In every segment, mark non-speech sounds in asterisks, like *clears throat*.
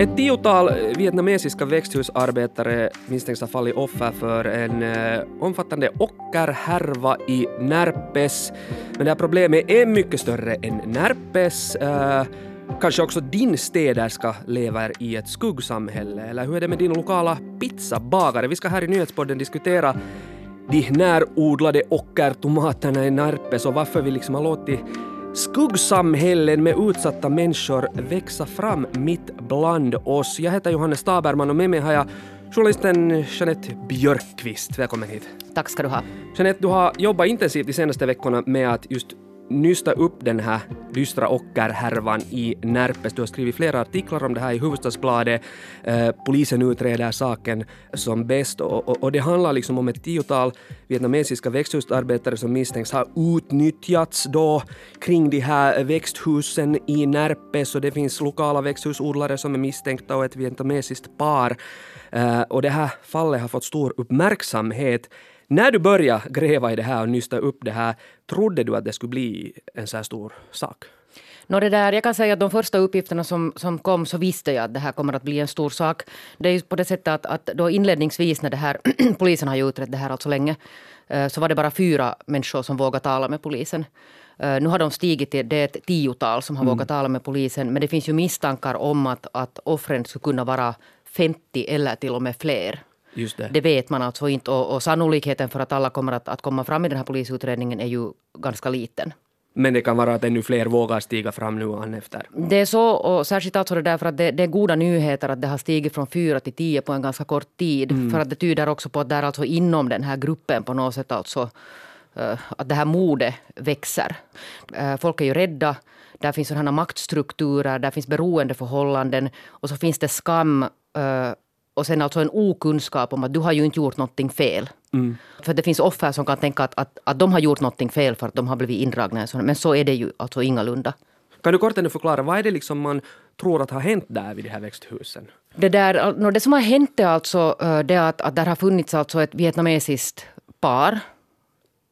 Ett tiotal vietnamesiska växthusarbetare misstänks ha fallit offer för en eh, omfattande ockerhärva i Närpes. Men det här problemet är mycket större än Närpes. Eh, kanske också din städerska lever i ett skuggsamhälle, eller hur är det med din lokala pizzabagare? Vi ska här i Nyhetspodden diskutera de närodlade ockertomaterna i Närpes och varför vi liksom har låtit skuggsamhällen med utsatta människor växa fram mitt bland oss. Jag heter Johannes Taberman och med mig har jag journalisten Jeanette Björkqvist. Välkommen hit. Tack ska du ha. Jeanette, du har jobbat intensivt de senaste veckorna med att just nysta upp den här dystra ockerhärvan i Närpes. Du har skrivit flera artiklar om det här i Hufvudstadsbladet. Eh, polisen utreder saken som bäst och, och, och, det handlar liksom om ett tiotal vietnamesiska växthusarbetare som misstänks ha utnyttjats då kring de här växthusen i Närpes och det finns lokala växthusodlare som är misstänkta och ett vietnamesiskt par. Eh, och det här fallet har fått stor uppmärksamhet. När du började gräva i det här och nysta upp det här, trodde du att det skulle bli en så här stor sak? No, det där, jag kan säga att de första uppgifterna som, som kom så visste jag att det här kommer att bli en stor sak. Det är ju på det sättet att, att då inledningsvis när det här, *clears throat* polisen har ju utrett det här alltså länge, eh, så var det bara fyra människor som vågade tala med polisen. Eh, nu har de stigit till, det är ett tiotal som har mm. vågat tala med polisen. Men det finns ju misstankar om att, att offren skulle kunna vara 50 eller till och med fler. Det. det vet man alltså inte och, och sannolikheten för att alla kommer att, att komma fram i den här polisutredningen är ju ganska liten. Men det kan vara att ännu fler vågar stiga fram nu an efter. Det är så, och särskilt alltså det därför att det, det, är goda nyheter att det har stigit från fyra till tio på en ganska kort tid. Mm. För att det tyder också på att det är alltså inom den här gruppen på något sätt alltså uh, att det här modet växer. Uh, folk är ju rädda. Där finns sådana maktstrukturer, där finns beroendeförhållanden och så finns det skam uh, och sen alltså en okunskap om att du har ju inte gjort någonting fel. Mm. För det finns offer som kan tänka att, att, att de har gjort någonting fel för att de har blivit indragna. Men så är det ju alltså ingalunda. Kan du kort ännu förklara, vad är det liksom man tror att har hänt där vid de här växthusen? Det, där, det som har hänt är alltså eh, det att, att där har funnits alltså ett vietnamesiskt par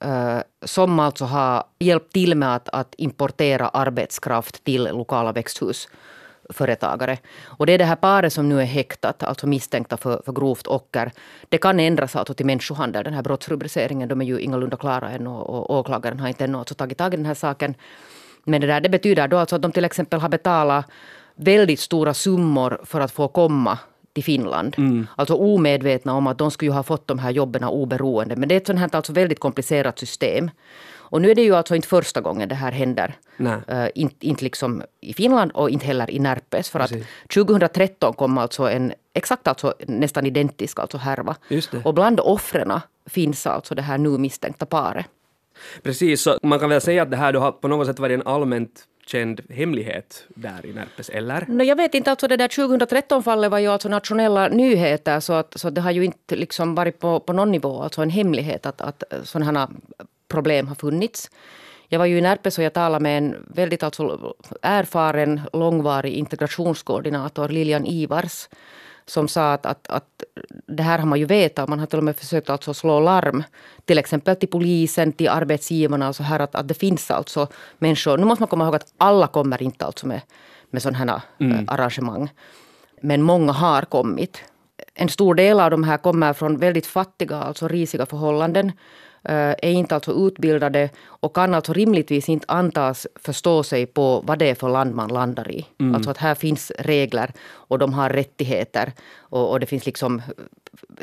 Uh, som alltså har hjälpt till med att, att importera arbetskraft till lokala växthus företagare. Och det är det här paret som nu är häktat, alltså misstänkta för, för grovt ocker. Det kan ändras alltså till människohandel, den här brottsrubriceringen. De är ju ingalunda klara ännu och åklagaren har inte ännu alltså tagit tag i den här saken. Men det, där, det betyder då alltså att de till exempel har betalat väldigt stora summor för att få komma till Finland. Mm. Alltså omedvetna om att de skulle ha fått de här jobben oberoende. Men det är ett sånt här alltså väldigt komplicerat system. Och nu är det ju alltså inte första gången det här händer. Uh, inte, inte liksom i Finland och inte heller i Närpes. För Precis. att 2013 kom alltså en exakt alltså nästan identisk alltså härva. Och bland offren finns alltså det här nu misstänkta paret. Precis, så man kan väl säga att det här då har på något sätt varit en allmänt känd hemlighet där i Närpes, eller? No, jag vet inte, alltså det där 2013-fallet var ju alltså nationella nyheter så, att, så det har ju inte liksom varit på, på någon nivå alltså en hemlighet att, att sådana problem har funnits. Jag var ju i Närpes och jag talade med en väldigt alltså erfaren, långvarig integrationskoordinator, Lilian Ivars, som sa att, att, att det här har man ju vetat. Man har till och med försökt alltså slå larm. Till exempel till polisen, till arbetsgivarna och så här att, att det finns alltså människor. Nu måste man komma ihåg att alla kommer inte alltså med, med sådana här mm. arrangemang. Men många har kommit. En stor del av de här kommer från väldigt fattiga, alltså risiga förhållanden. Eh, är inte alltså utbildade och kan alltså rimligtvis inte antas förstå sig på vad det är för land man landar i. Mm. Alltså att här finns regler och de har rättigheter och, och, det finns liksom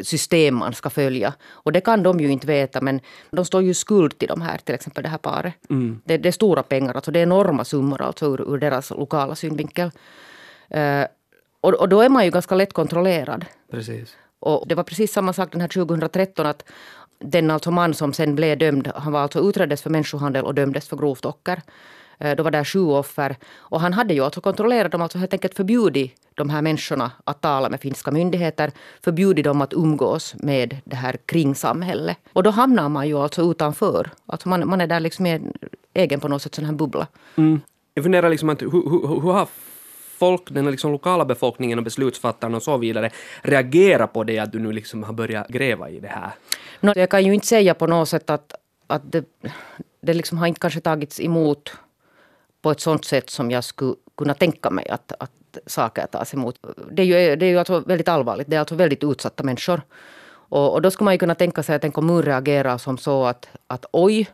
system man ska följa. Och det kan de ju inte veta men de står ju skuld till de här, till exempel det här paret. Mm. Det, det, är stora pengar, alltså det är enorma summor alltså ur, ur deras lokala synvinkel. Uh, och, och då är man ju ganska lätt kontrollerad. Precis. Och det var precis samma sak den här 2013 att den alltså man som sen blev dömd, han var alltså utreddes för människohandel och dömdes för grovt ocker. Eh, då var det sju offer. Och han hade ju alltså kontrollerat dem, alltså helt enkelt förbjudit de här människorna att tala med finska myndigheter, förbjudit dem att umgås med det här kringsamhället. Och då hamnar man ju alltså utanför. Alltså man, man är där liksom i en egen på något sätt sån här bubbla. Mm. Jag funderar liksom att hur, hur, hur har folk, den liksom lokala befolkningen och beslutsfattarna och så vidare reagerar på det att du nu liksom har börjat gräva i det här? No, jag kan ju inte säga på något sätt att, att det, det liksom har inte kanske tagits emot på ett sånt sätt som jag skulle kunna tänka mig att, att saker tas emot. Det är ju, det är ju alltså väldigt allvarligt. Det är alltså väldigt utsatta människor. Och, och då skulle man ju kunna tänka sig att en kommun reagerar som så att, att oj,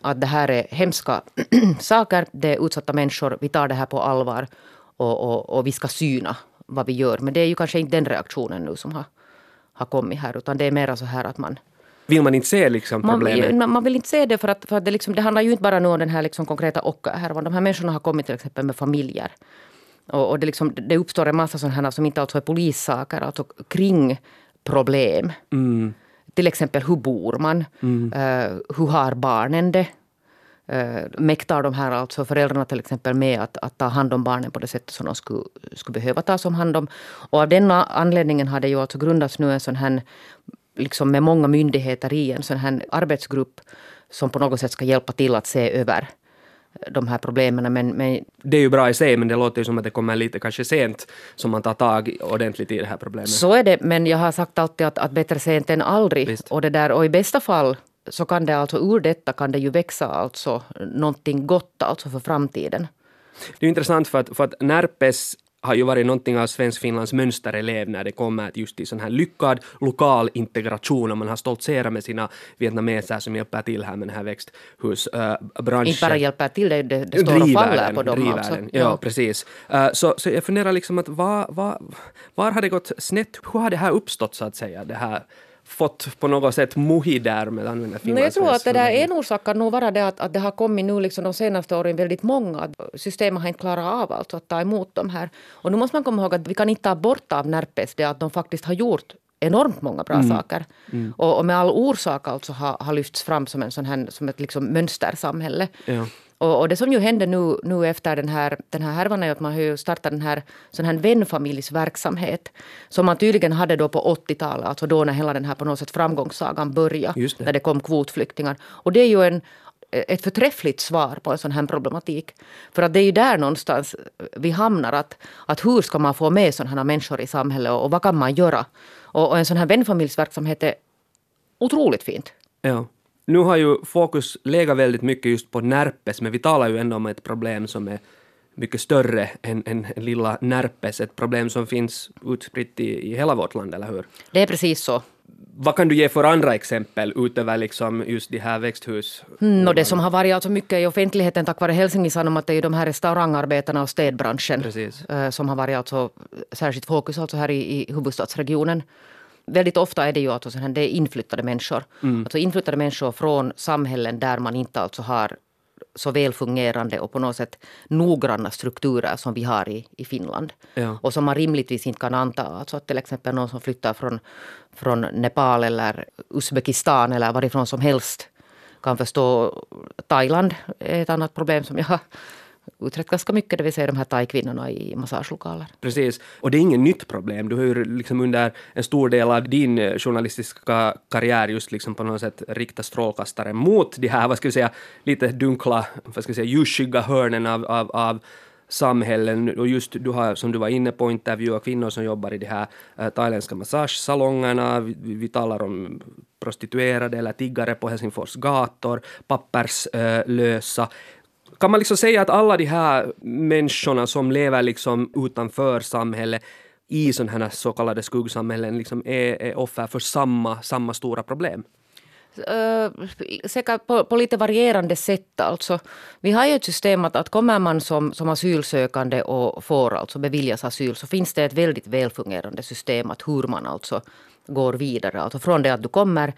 att det här är hemska *clears throat* saker, det är utsatta människor, vi tar det här på allvar och, och, och vi ska syna vad vi gör. Men det är ju kanske inte den reaktionen nu som har, har kommit här, utan det är mer så här att man vill man inte se liksom problemet? Man, man vill inte se det för att, för att det, liksom, det handlar ju inte bara nu om den här liksom konkreta ockerhärvan. De här människorna har kommit till exempel med familjer. Och, och det, liksom, det uppstår en massa sådana här som inte alltså är polissaker, alltså kring problem. Mm. Till exempel hur bor man? Mm. Uh, hur har barnen det? Uh, mäktar de här alltså föräldrarna till exempel med att, att ta hand om barnen på det sättet som de skulle, skulle behöva tas om hand om. Och av den anledningen har det ju alltså grundats nu en sån här liksom med många myndigheter i en sån här arbetsgrupp som på något sätt ska hjälpa till att se över de här problemen. Men, men, det är ju bra i sig, men det låter ju som att det kommer lite kanske sent som man tar tag ordentligt i det här problemet. Så är det, men jag har sagt alltid att, att bättre sent än aldrig. Och, det där, och i bästa fall så kan det alltså ur detta kan det ju växa alltså någonting gott alltså för framtiden. Det är intressant för att, för att Närpes har ju varit någonting av Svensk-Finlands mönsterelev när det kommer just till sån här lyckad lokal integration och man har stoltserat med sina vietnameser som hjälper till här med den här växthusbranschen. Inte bara hjälper till, det, det, det står och faller på dem alltså. Ja, ja, precis. Uh, så, så jag funderar liksom att var, var, var har det gått snett? Hur har det här uppstått så att säga? Det här fått på något sätt muhi där med att använda Nej, Jag tror att det där en orsak kan nog vara det att, att det har kommit nu liksom de senaste åren väldigt många. Systemet har inte klarat av alltså att ta emot de här. Och nu måste man komma ihåg att vi kan inte ta bort av Närpes det att de faktiskt har gjort enormt många bra mm. saker. Mm. Och, och, med all orsak alltså har, har lyfts fram som, en sån här, som ett liksom mönstersamhälle. Ja. Och, och, det som ju hände nu, nu efter den här, den här härvan är att man har ju startat den här, sån här vänfamiljsverksamhet som man tydligen hade då på 80-talet, alltså då när hela den här på något sätt framgångssagan började, det. när det kom kvotflyktingar. Och det är ju en, ett förträffligt svar på en sån här problematik. För att det är ju där någonstans vi hamnar. Att, att hur ska man få med sådana här människor i samhället och, och vad kan man göra? Och, och en sån här vänfamiljsverksamhet är otroligt fint. Ja. Nu har ju fokus legat väldigt mycket just på Närpes, men vi talar ju ändå om ett problem som är mycket större än, än lilla Närpes, ett problem som finns utspritt i, i hela vårt land, eller hur? Det är precis så. Vad kan du ge för andra exempel utöver liksom just de här växthus... Mm, och det som har varit alltså mycket i offentligheten tack vare Helsingin Sanomat är ju de här restaurangarbetarna och städbranschen. Precis. Eh, som har varit alltså särskilt fokus alltså här i, i huvudstadsregionen väldigt ofta är det ju alltså här, det är inflyttade människor. Mm. Alltså inflyttade människor från samhällen där man inte alltså har så väl fungerande och på något sätt noggranna strukturer som vi har i, i Finland. Ja. Och som man rimligtvis inte kan anta. Alltså att till exempel någon som flyttar från, från Nepal eller Uzbekistan eller varifrån som helst kan förstå Thailand är ett annat problem som jag har utrett ganska mycket, det vill säga de här thai-kvinnorna i massagelokaler. Precis, och det är inget nytt problem. Du har ju liksom under en stor del av din eh, journalistiska karriär just liksom på något sätt riktat strålkastaren mot de här, vad ska vi säga, lite dunkla, vad ska vi säga, ljusskygga hörnen av, av, av samhällen och just du har, som du var inne på, intervjuat kvinnor som jobbar i de här äh, thailändska massagesalongerna. Vi, vi, talar om prostituerade eller tiggare på Helsingfors gator, papperslösa. Äh, kan man liksom säga att alla de här människorna som lever liksom utanför samhället i sådana här så kallade skuggsamhällen liksom är, är offer för samma, samma stora problem? Säkert på, på, lite varierande sätt. Alltså. Vi har ju ett system att, att kommer man som, som asylsökande och får alltså beviljas asyl så finns det ett väldigt välfungerande system att hur man alltså går vidare. Alltså från det att du kommer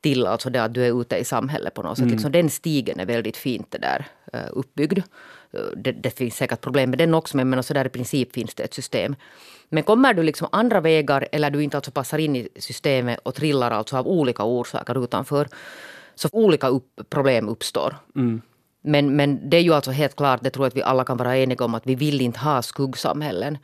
till alltså det att du är ute i samhället på något sätt. Mm. Liksom den stigen är väldigt fint där, uh, uppbyggd. Uh, det, det, finns säkert problem med den också men, men så där i princip finns det ett system. Men kommer du liksom andra vägar eller du inte alltså passar in i systemet och trillar alltså av olika orsaker utanför så olika upp, problem uppstår. Mm. Men, men det är ju alltså helt klart, det tror jag att vi alla kan vara eniga om, att vi vill inte ha skuggsamhällen.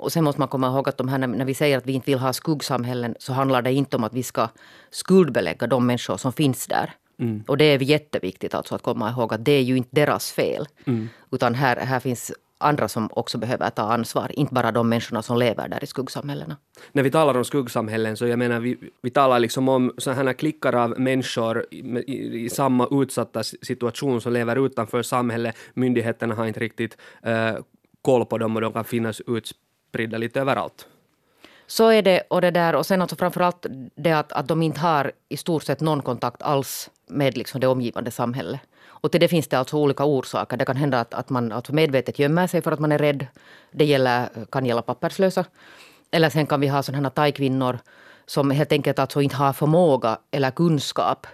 Och sen måste man komma ihåg att de här, när vi säger att vi inte vill ha skuggsamhällen så handlar det inte om att vi ska skuldbelägga de människor som finns där. Mm. Och det är jätteviktigt alltså att komma ihåg att det är ju inte deras fel. Mm. Utan här, här finns andra som också behöver ta ansvar, inte bara de människorna som lever där i skuggsamhällena. När vi talar om skuggsamhällen så jag menar vi, vi talar liksom om sådana klickar av människor i, i, i, samma utsatta situation som lever utanför samhället. Myndigheterna har inte riktigt uh, koll på dem och de kan finnas utspridda lite överallt. Så är det. Och, det där, och sen alltså framförallt det att, att de inte har i stort sett någon kontakt alls med liksom det omgivande samhället. Och till det finns det alltså olika orsaker. Det kan hända att, att man alltså medvetet gömmer sig för att man är rädd. Det gäller, kan gälla papperslösa. Eller sen kan vi ha sådana thai-kvinnor som helt enkelt alltså inte har förmåga eller kunskap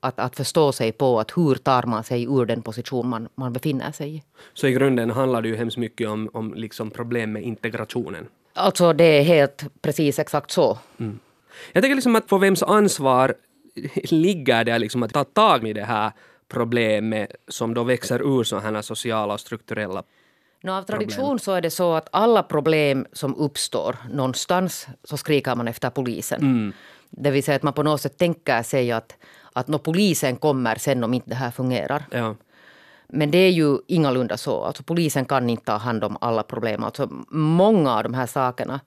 att, att förstå sig på att hur tar man sig ur den position man, man befinner sig i. Så i grunden handlar det ju hemskt mycket om, om liksom problem med integrationen? Alltså det är helt precis exakt så. Mm. Jag tänker liksom att på vems ansvar *laughs* ligger det liksom att ta tag i det här problemet som då växer ur sådana här sociala och strukturella No, av tradition problem. så är det så att alla problem som uppstår någonstans så skriker man efter polisen. Mm. Det vill säga att man på något sätt tänker sig att, att när polisen kommer sen om inte det här fungerar. Ja. Men det är ju ingalunda så. Alltså polisen kan inte ta hand om alla problem. Alltså många av de här sakerna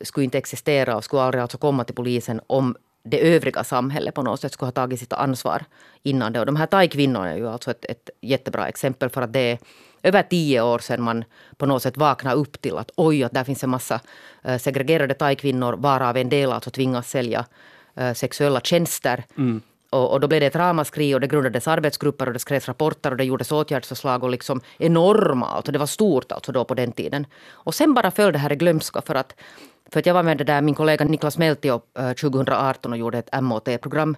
skulle inte existera och skulle aldrig alltså komma till polisen om det övriga samhället på något sätt skulle ha tagit sitt ansvar innan det. Och de här thai-kvinnorna är ju alltså ett, ett jättebra exempel för att det är över tio år sedan man på något sätt vaknade upp till att oj, att där finns en massa eh, segregerade thai-kvinnor varav en del alltså tvingas sälja eh, sexuella tjänster. Mm. Och, och, då blev det ett ramaskri och det grundades arbetsgrupper och det skrevs rapporter och det gjordes åtgärdsförslag och liksom enorma, alltså det var stort alltså då på den tiden. Och sen bara föll det här i glömska för att för att jag var med där, min kollega Niklas Meltio 2018 och gjorde ett MOT-program.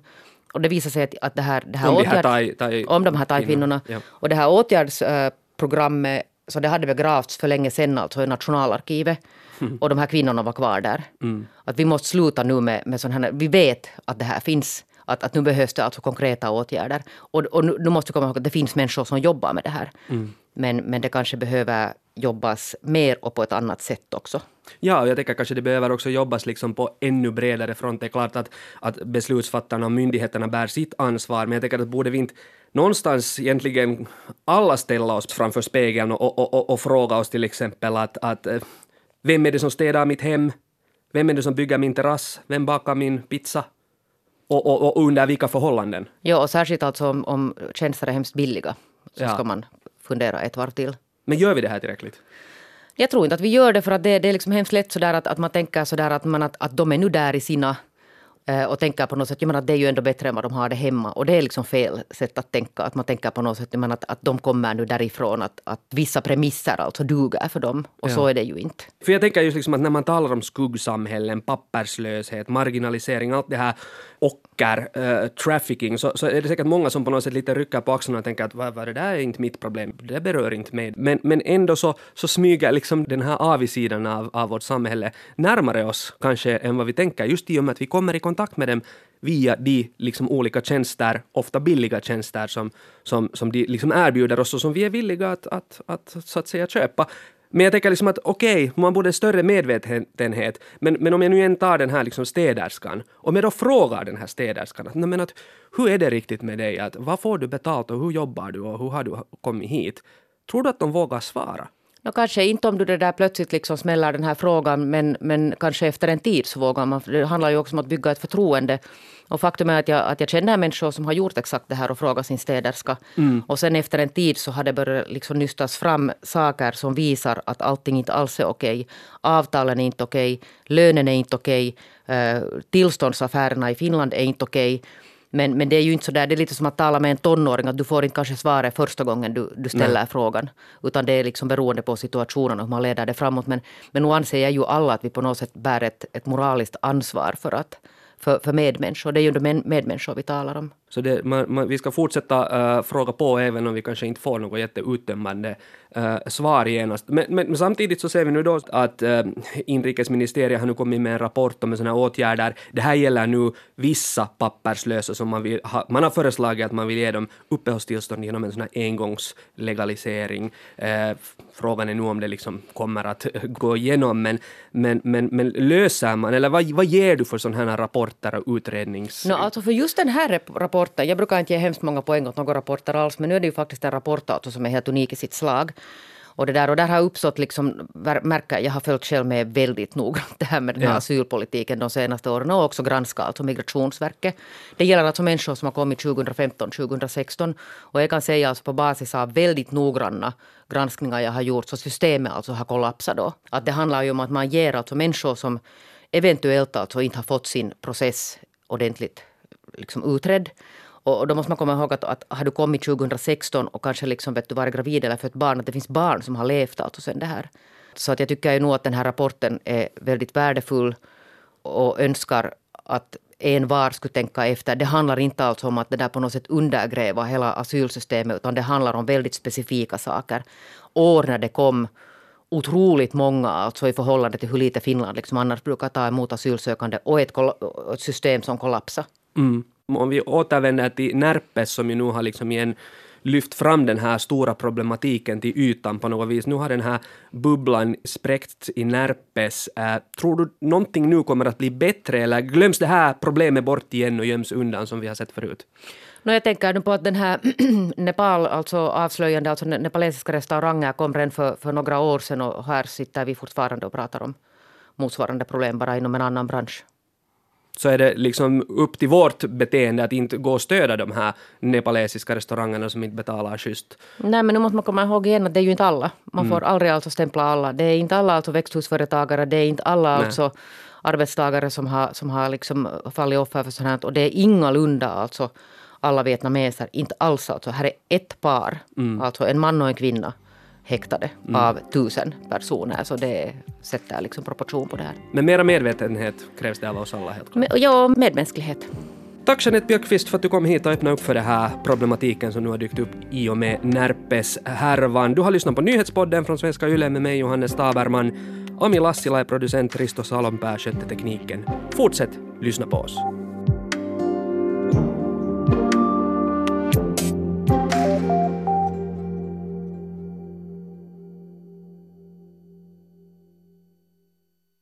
Och det visade sig att, att det här, det här om, åtgärds, de här thai, om de här thai-kvinnorna. Ja. Och det här åtgärdsprogrammet, så det hade begravts för länge sedan alltså i nationalarkivet. Mm. Och de här kvinnorna var kvar där. Mm. Att vi måste sluta nu med, med sån här, vi vet att det här finns. Att, att nu behövs det alltså konkreta åtgärder. Och, och nu, nu måste vi komma ihåg att det finns människor som jobbar med det här. Mm. Men, men det kanske behöver jobbas mer och på ett annat sätt också. Ja, och jag tänker kanske det behöver också jobbas liksom på ännu bredare front. Det är klart att, att beslutsfattarna och myndigheterna bär sitt ansvar, men jag tänker att borde vi inte någonstans egentligen alla ställa oss framför spegeln och, och, och, och fråga oss till exempel att, att eh, vem är det som städar mitt hem? Vem är det som bygger min terrass? Vem bakar min pizza? Och, och, och under vilka förhållanden? Ja, och särskilt alltså om, om tjänster är hemskt billiga så ja. ska man fundera ett varv till. Men gör vi det här tillräckligt? Jag tror inte att vi gör det för att det, det är liksom hemskt lätt sådär att, att man tänker sådär att, man, att, att de är nu där i sina och tänker på något sätt, jag menar, det är ju ändå bättre än vad de har det hemma. Och det är liksom fel sätt att tänka. Att man tänker på något sätt menar, att, att de kommer nu därifrån, att, att vissa premisser alltså duger för dem. Och ja. så är det ju inte. För jag tänker just liksom att när man talar om skuggsamhällen, papperslöshet, marginalisering, allt det här ocker, äh, trafficking, så, så är det säkert många som på något sätt lite rycker på axlarna och tänker att vad, vad, det där är inte mitt problem, det berör inte mig. Men, men ändå så, så smyger liksom den här avigsidan av, av vårt samhälle närmare oss kanske än vad vi tänker, just i och med att vi kommer i kontakt kontakt med dem via de liksom olika tjänster, ofta billiga tjänster som, som, som de liksom erbjuder oss och som vi är villiga att, att, att, så att säga köpa. Men jag tänker liksom att okej, okay, man borde ha större medvetenhet. Men, men om jag nu än tar den här liksom städerskan, om jag då frågar den här städerskan att, men att, hur är det riktigt med dig? Att, vad får du betalt och hur jobbar du och hur har du kommit hit? Tror du att de vågar svara? No, kanske inte om du det där plötsligt liksom smäller den här frågan men, men kanske efter en tid så vågar man. Det handlar ju också om att bygga ett förtroende. Och faktum är att jag, att jag känner människor som har gjort exakt det här och frågat sin städerska. Mm. Och sen efter en tid så har det börjat liksom nystas fram saker som visar att allting inte alls är okej. Avtalen är inte okej, lönen är inte okej, uh, tillståndsaffärerna i Finland är inte okej. Men, men det är ju inte så där, det är lite som att tala med en tonåring, att du får inte kanske svaret första gången du, du ställer Nej. frågan. Utan det är liksom beroende på situationen och hur man leder det framåt. Men, men nu anser jag ju alla att vi på något sätt bär ett, ett moraliskt ansvar för att för, för medmänniskor. Det är ju de medmänniskor vi talar om. Så det, man, man, vi ska fortsätta uh, fråga på även om vi kanske inte får något jätteuttömmande uh, svar genast. Men, men, men, samtidigt så ser vi nu då att uh, inrikesministeriet har nu kommit med en rapport om sådana åtgärder. Det här gäller nu vissa papperslösa som man vill ha, man har föreslagit att man vill ge dem uppehållstillstånd genom en sån här engångslegalisering. Uh, frågan är nu om det liksom kommer att gå igenom, men, men, men, men löser man, eller vad, vad ger du för sådana här rapporter och utrednings... No, alltså för just den här rapporten rapporter. Jag brukar inte ge hemskt många poäng åt några rapporter alls, men nu är det ju faktiskt en rapport alltså som är helt unik i sitt slag. Och, det där, och där har uppstått, liksom, märker, jag har följt själv med väldigt noggrant det här med den här ja. asylpolitiken de senaste åren och också granskat alltså Migrationsverket. Det gäller alltså människor som har kommit 2015, 2016 och jag kan säga alltså på basis av väldigt noggranna granskningar jag har gjort så systemet alltså har kollapsat då. Att det handlar ju om att man ger alltså människor som eventuellt alltså inte har fått sin process ordentligt liksom utredd och då måste man komma ihåg att, att har du kommit 2016 och kanske liksom vet du varit gravid eller fött barn, att det finns barn som har levt alltså sen det här. Så att jag tycker ju nog att den här rapporten är väldigt värdefull och önskar att en var skulle tänka efter. Det handlar inte alltså om att det där på något sätt undergräva hela asylsystemet utan det handlar om väldigt specifika saker. År när det kom otroligt många, alltså i förhållande till hur lite Finland liksom annars brukar ta emot asylsökande och ett, ett system som kollapsade. Mm om vi återvänder till Närpes som ju nu har liksom igen lyft fram den här stora problematiken till ytan på något vis. Nu har den här bubblan spräckts i Närpes. Äh, tror du någonting nu kommer att bli bättre eller glöms det här problemet bort igen och göms undan som vi har sett förut? No, jag tänker nu på att den här *clears throat* Nepal, alltså avslöjande, alltså nepalesiska restauranger kom redan för, för några år sedan och här sitter vi fortfarande och pratar om motsvarande problem bara inom en annan bransch så är det liksom upp till vårt beteende att inte gå och stödja de här nepalesiska restaurangerna som inte betalar schysst. Nej, men nu måste man komma ihåg igen att det är ju inte alla. Man mm. får aldrig alltså stämpla alla. Det är inte alla alltså växthusföretagare, det är inte alla Nej. alltså arbetstagare som har, som har liksom fallit offer för sånt här. Och det är ingalunda alltså alla vietnameser, inte alls alltså. Här är ett par, mm. alltså en man och en kvinna häktade mm. av tusen personer. Så det sätter liksom proportion på det här. Men mera medvetenhet krävs det av oss alla helt klart. ja, medmänsklighet. Tack Jeanette Björkqvist för att du kom hit och öppnade upp för den här problematiken som nu har dykt upp i och med Närpes-härvan. Du har lyssnat på nyhetspodden från Svenska Yle med mig Johannes Taberman. Ami Lassila är producent, Risto Salonpää skötte tekniken. Fortsätt lyssna på oss.